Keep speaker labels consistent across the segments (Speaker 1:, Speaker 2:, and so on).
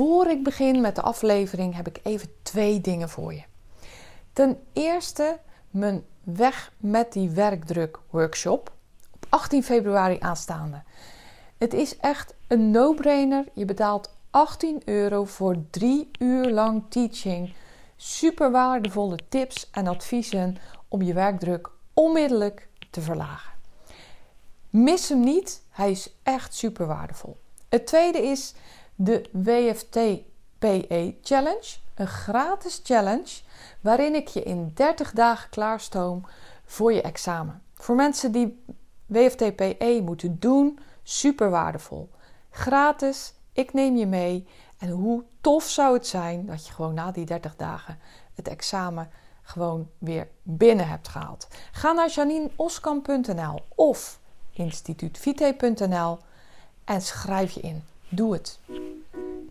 Speaker 1: voor ik begin met de aflevering heb ik even twee dingen voor je. Ten eerste mijn Weg met die werkdruk workshop op 18 februari aanstaande. Het is echt een no-brainer. Je betaalt 18 euro voor drie uur lang teaching. Super waardevolle tips en adviezen om je werkdruk onmiddellijk te verlagen. Mis hem niet, hij is echt super waardevol. Het tweede is de WFT PE Challenge, een gratis challenge waarin ik je in 30 dagen klaarstoom voor je examen. Voor mensen die WFT PE moeten doen, super waardevol. Gratis, ik neem je mee. En hoe tof zou het zijn dat je gewoon na die 30 dagen het examen gewoon weer binnen hebt gehaald. Ga naar janineoskamp.nl of instituutvite.nl en schrijf je in. Doe het.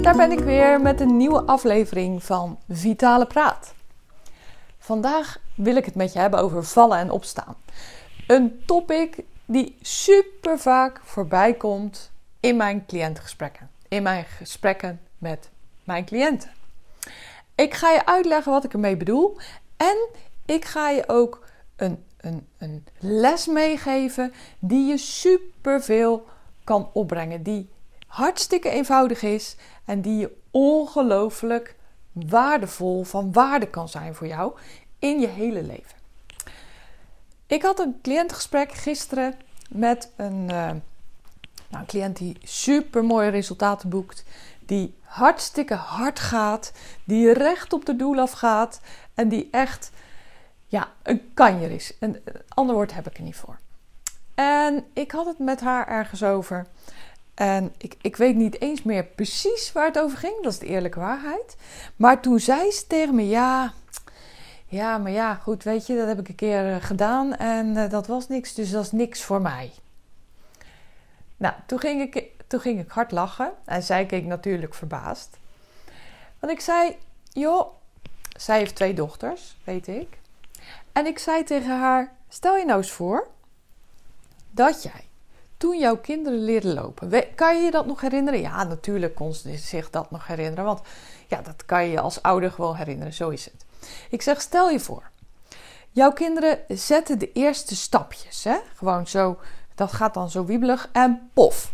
Speaker 1: Daar ben ik weer met een nieuwe aflevering van Vitale Praat. Vandaag wil ik het met je hebben over vallen en opstaan. Een topic die super vaak voorbij komt in mijn cliëntengesprekken. In mijn gesprekken met mijn cliënten. Ik ga je uitleggen wat ik ermee bedoel. En ik ga je ook een, een, een les meegeven die je super veel kan opbrengen. Die hartstikke eenvoudig is en die je ongelooflijk waardevol van waarde kan zijn voor jou in je hele leven. Ik had een cliëntgesprek gisteren met een, uh, nou, een cliënt die super mooie resultaten boekt, die hartstikke hard gaat, die recht op de doel afgaat en die echt ja, een kanjer is. Een ander woord heb ik er niet voor. En ik had het met haar ergens over. En ik, ik weet niet eens meer precies waar het over ging, dat is de eerlijke waarheid. Maar toen zei ze tegen me: Ja, ja, maar ja, goed, weet je, dat heb ik een keer eh, gedaan en uh, dat was niks, dus dat is niks voor mij. Nou, toen ging ik, toen ging ik hard lachen en zij keek natuurlijk verbaasd. Want ik zei: Joh, zij heeft twee dochters, weet ik. En ik zei tegen haar: Stel je nou eens voor dat jij toen jouw kinderen leerden lopen. Kan je je dat nog herinneren? Ja, natuurlijk kon ze zich dat nog herinneren. Want ja, dat kan je als ouder gewoon herinneren. Zo is het. Ik zeg, stel je voor. Jouw kinderen zetten de eerste stapjes. Hè? Gewoon zo. Dat gaat dan zo wiebelig. En pof.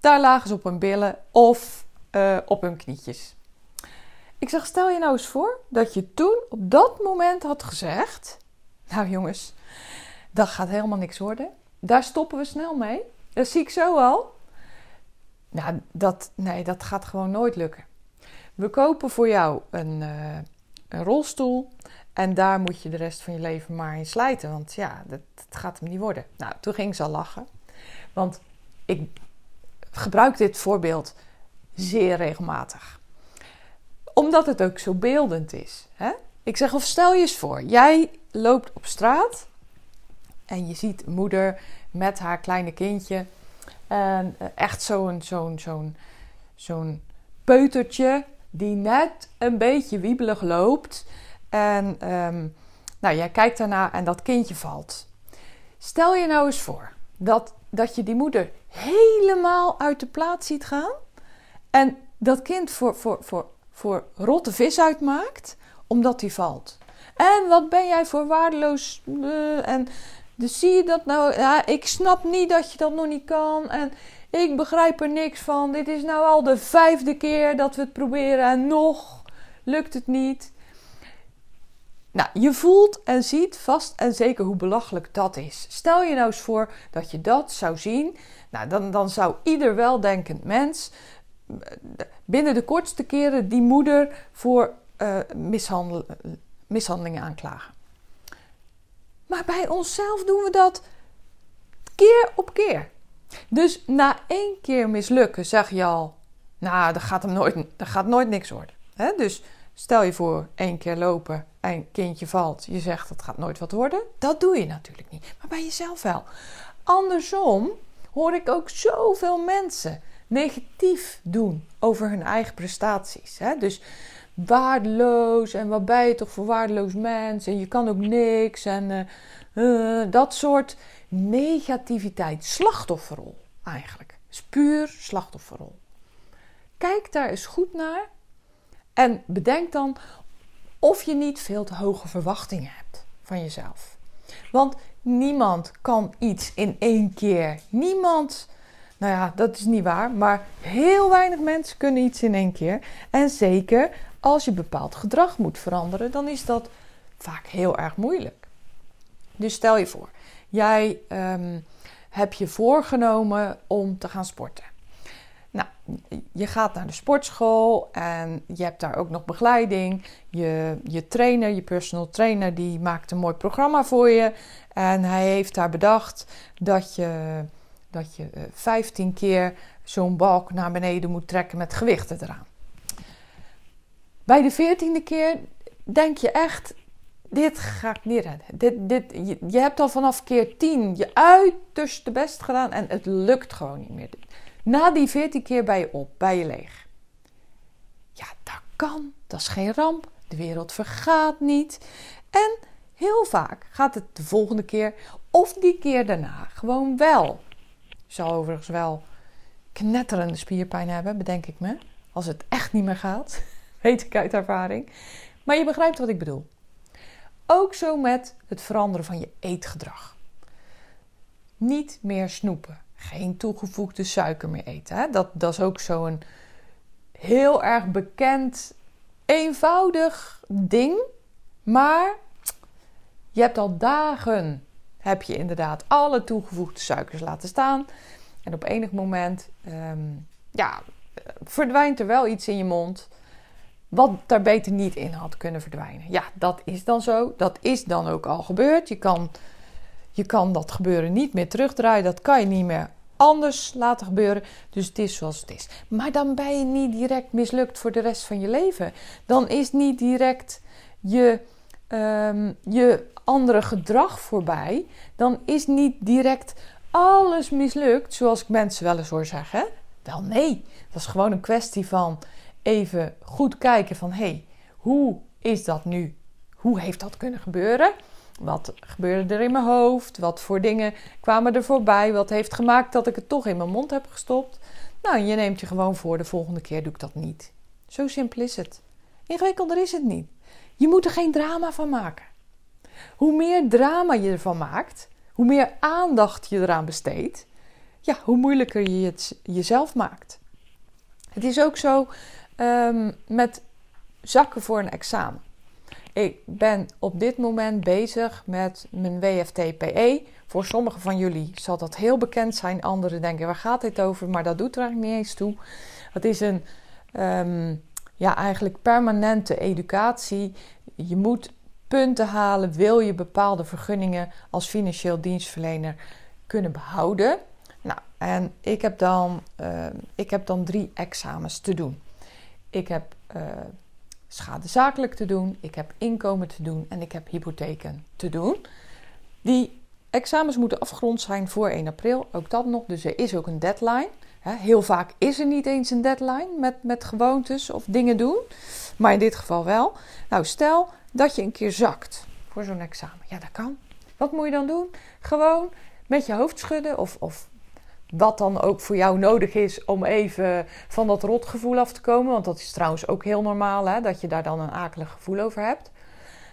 Speaker 1: Daar lagen ze op hun billen of uh, op hun knietjes. Ik zeg, stel je nou eens voor dat je toen op dat moment had gezegd... Nou jongens, dat gaat helemaal niks worden. Daar stoppen we snel mee. Dat zie ik zo al. Nou, dat, nee, dat gaat gewoon nooit lukken. We kopen voor jou een, uh, een rolstoel. En daar moet je de rest van je leven maar in slijten. Want ja, dat, dat gaat hem niet worden. Nou, toen ging ze al lachen. Want ik gebruik dit voorbeeld zeer regelmatig. Omdat het ook zo beeldend is. Hè? Ik zeg, of stel je eens voor, jij loopt op straat en je ziet moeder met haar kleine kindje. En eh, echt zo'n zo'n zo'n zo'n peutertje die net een beetje wiebelig loopt. En um, nou, jij kijkt daarna en dat kindje valt. Stel je nou eens voor dat, dat je die moeder helemaal uit de plaats ziet gaan. En dat kind voor, voor, voor, voor rotte vis uitmaakt, omdat die valt. En wat ben jij voor waardeloos. Uh, en dus zie je dat nou? Ik snap niet dat je dat nog niet kan. En ik begrijp er niks van. Dit is nou al de vijfde keer dat we het proberen en nog lukt het niet. Nou, je voelt en ziet vast en zeker hoe belachelijk dat is. Stel je nou eens voor dat je dat zou zien. Nou, dan, dan zou ieder weldenkend mens binnen de kortste keren die moeder voor mishandel, mishandelingen aanklagen. Maar bij onszelf doen we dat keer op keer. Dus na één keer mislukken zeg je al, nou, dat gaat, hem nooit, dat gaat nooit niks worden. Dus stel je voor, één keer lopen en kindje valt. Je zegt, dat gaat nooit wat worden. Dat doe je natuurlijk niet. Maar bij jezelf wel. Andersom hoor ik ook zoveel mensen negatief doen over hun eigen prestaties. Dus waardeloos en wat ben je toch voor waardeloos mens en je kan ook niks en uh, dat soort negativiteit, slachtofferrol eigenlijk. is puur slachtofferrol. Kijk daar eens goed naar en bedenk dan of je niet veel te hoge verwachtingen hebt van jezelf. Want niemand kan iets in één keer. Niemand, nou ja, dat is niet waar, maar heel weinig mensen kunnen iets in één keer. En zeker als je bepaald gedrag moet veranderen, dan is dat vaak heel erg moeilijk. Dus stel je voor, jij um, hebt je voorgenomen om te gaan sporten. Nou, je gaat naar de sportschool en je hebt daar ook nog begeleiding. Je, je trainer, je personal trainer, die maakt een mooi programma voor je. En hij heeft daar bedacht dat je, dat je 15 eh, keer zo'n balk naar beneden moet trekken met gewichten eraan. Bij de veertiende keer denk je echt, dit ga ik niet redden. Dit, dit, je, hebt al vanaf keer 10 je uiterste best gedaan en het lukt gewoon niet meer. Na die 14 keer ben je op, ben je leeg. Ja, dat kan. Dat is geen ramp. De wereld vergaat niet. En heel vaak gaat het de volgende keer of die keer daarna gewoon wel. Je zal overigens wel knetterende spierpijn hebben, bedenk ik me. Als het echt niet meer gaat. Weet ik uit ervaring. Maar je begrijpt wat ik bedoel. Ook zo met het veranderen van je eetgedrag. Niet meer snoepen. Geen toegevoegde suiker meer eten. Hè? Dat, dat is ook zo'n heel erg bekend, eenvoudig ding. Maar je hebt al dagen, heb je inderdaad alle toegevoegde suikers laten staan. En op enig moment ehm, ja, verdwijnt er wel iets in je mond. Wat daar beter niet in had kunnen verdwijnen. Ja, dat is dan zo. Dat is dan ook al gebeurd. Je kan, je kan dat gebeuren niet meer terugdraaien. Dat kan je niet meer anders laten gebeuren. Dus het is zoals het is. Maar dan ben je niet direct mislukt voor de rest van je leven. Dan is niet direct je, um, je andere gedrag voorbij. Dan is niet direct alles mislukt, zoals ik mensen wel eens hoor zeggen. Wel nee, dat is gewoon een kwestie van even goed kijken van hé, hey, hoe is dat nu? Hoe heeft dat kunnen gebeuren? Wat gebeurde er in mijn hoofd? Wat voor dingen kwamen er voorbij? Wat heeft gemaakt dat ik het toch in mijn mond heb gestopt? Nou, je neemt je gewoon voor, de volgende keer doe ik dat niet. Zo simpel is het. Ingewikkelder is het niet. Je moet er geen drama van maken. Hoe meer drama je ervan maakt, hoe meer aandacht je eraan besteedt, ja, hoe moeilijker je het jezelf maakt. Het is ook zo um, met zakken voor een examen. Ik ben op dit moment bezig met mijn WFT-PE. Voor sommigen van jullie zal dat heel bekend zijn. Anderen denken, waar gaat dit over? Maar dat doet er eigenlijk niet eens toe. Het is een um, ja, eigenlijk permanente educatie. Je moet punten halen, wil je bepaalde vergunningen als financieel dienstverlener kunnen behouden. Nou, en ik heb dan, uh, ik heb dan drie examens te doen. Ik heb uh, schade zakelijk te doen, ik heb inkomen te doen en ik heb hypotheken te doen. Die examens moeten afgerond zijn voor 1 april, ook dat nog. Dus er is ook een deadline. Heel vaak is er niet eens een deadline met, met gewoontes of dingen doen, maar in dit geval wel. Nou, stel dat je een keer zakt voor zo'n examen. Ja, dat kan. Wat moet je dan doen? Gewoon met je hoofd schudden of, of wat dan ook voor jou nodig is om even van dat rotgevoel af te komen. Want dat is trouwens ook heel normaal, hè, dat je daar dan een akelig gevoel over hebt.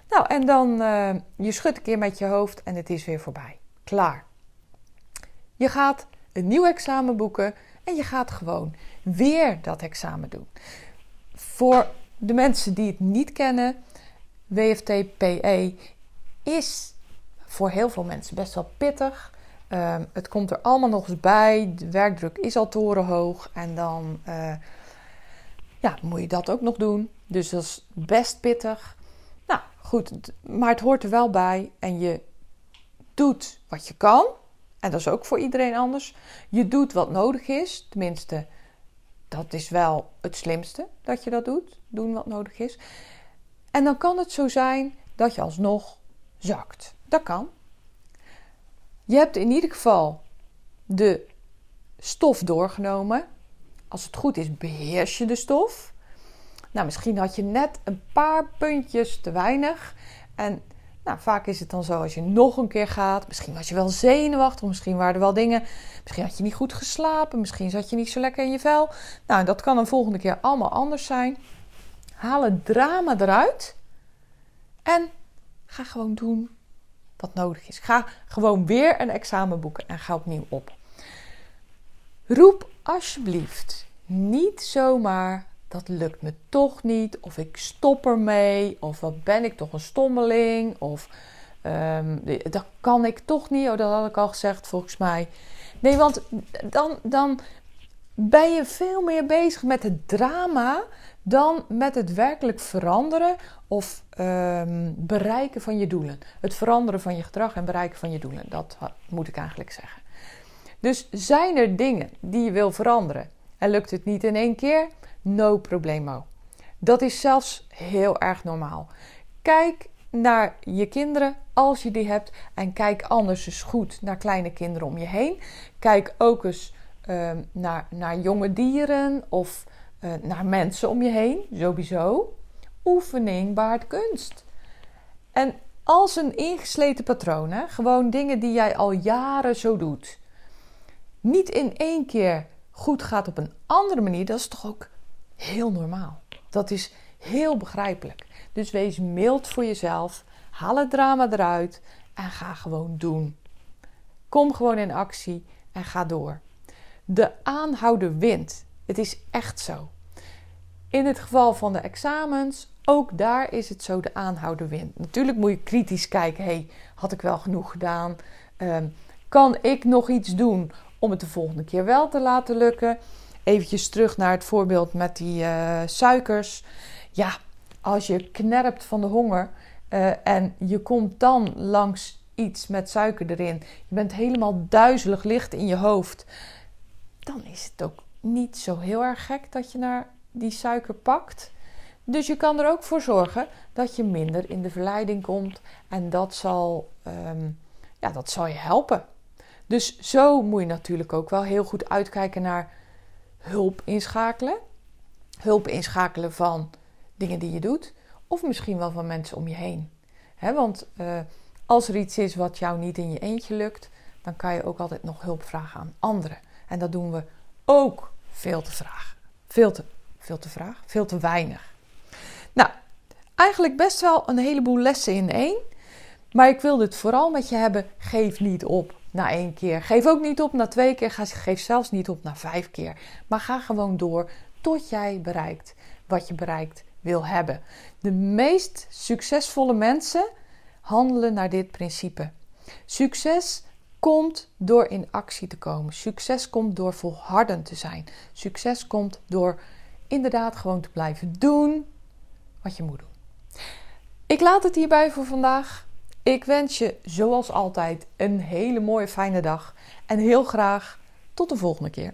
Speaker 1: Nou, en dan uh, je schudt een keer met je hoofd en het is weer voorbij. Klaar. Je gaat een nieuw examen boeken en je gaat gewoon weer dat examen doen. Voor de mensen die het niet kennen, WFT-PE is voor heel veel mensen best wel pittig. Ehm, het komt er allemaal nog eens bij. De werkdruk is al torenhoog. En dan uh, ja, moet je dat ook nog doen. Dus dat is best pittig. Nou goed, maar het hoort er wel bij. En je doet wat je kan. En dat is ook voor iedereen anders. Je doet wat nodig is. Tenminste, dat is wel het slimste dat je dat doet. Doen wat nodig is. En dan kan het zo zijn dat je alsnog zakt. Dat kan. Je hebt in ieder geval de stof doorgenomen. Als het goed is, beheers je de stof. Nou, misschien had je net een paar puntjes te weinig. En nou, vaak is het dan zo als je nog een keer gaat. Misschien was je wel zenuwachtig, misschien waren er wel dingen. Misschien had je niet goed geslapen, misschien zat je niet zo lekker in je vel. Nou, dat kan een volgende keer allemaal anders zijn. Haal het drama eruit en ga gewoon doen wat nodig is. Ga gewoon weer een examen boeken en ga opnieuw op. Roep alsjeblieft niet zomaar dat lukt me toch niet, of ik stop ermee, of wat ben ik toch een stommeling, of um, dat kan ik toch niet. Oh, dat had ik al gezegd volgens mij. Nee, want dan, dan ben je veel meer bezig met het drama dan met het werkelijk veranderen of um, bereiken van je doelen. Het veranderen van je gedrag en bereiken van je doelen. Dat moet ik eigenlijk zeggen. Dus zijn er dingen die je wil veranderen en lukt het niet in één keer? No problemo. Dat is zelfs heel erg normaal. Kijk naar je kinderen als je die hebt. En kijk anders eens goed naar kleine kinderen om je heen. Kijk ook eens ehm, naar, naar jonge dieren of naar mensen om je heen. Sowieso. Oefening baart kunst. En als een ingesleten patroon, gewoon dingen die jij al jaren zo doet, niet in één keer goed gaat op een andere manier, dat is toch ook heel normaal. Dat is heel begrijpelijk. Dus wees mild voor jezelf. Haal het drama eruit en ga gewoon doen. Kom gewoon in actie en ga door. De aanhouder wint. Het is echt zo. In het geval van de examens, ook daar is het zo, de aanhouder wint. Natuurlijk moet je kritisch kijken, hey, had ik wel genoeg gedaan? Um, kan ik nog iets doen om het de volgende keer wel te laten lukken? Eventjes terug naar het voorbeeld met die uh, suikers. Ja, als je knerpt van de honger uh, en je komt dan langs iets met suiker erin, je bent helemaal duizelig licht in je hoofd, dan is het ook niet zo heel erg gek dat je naar die suiker pakt. Dus je kan er ook voor zorgen dat je minder in de verleiding komt en dat zal, um, ja, dat zal je helpen. Dus zo moet je natuurlijk ook wel heel goed uitkijken naar hulp inschakelen. Hulp inschakelen van dingen die je doet, of misschien wel van mensen om je heen. want uh, als er iets is wat jou niet in je eentje lukt, dan kan je ook altijd nog hulp vragen aan anderen. En dat doen we ook veel te vragen. Veel te, veel te vragen, veel te weinig. Nou, eigenlijk best wel een heleboel lessen in één. Maar ik wil dit vooral met je hebben. Geef niet op na één keer. Geef ook niet op na twee keer. Geef zelfs niet op na vijf keer. Maar ga gewoon door tot jij bereikt wat je bereikt wil hebben. De meest succesvolle mensen handelen naar dit principe. Succes komt door in actie te komen. Succes komt door volhardend te zijn. Succes komt door inderdaad gewoon te blijven doen wat je moet doen. Ik laat het hierbij voor vandaag. Ik wens je zoals altijd een hele mooie fijne dag en heel graag tot de volgende keer.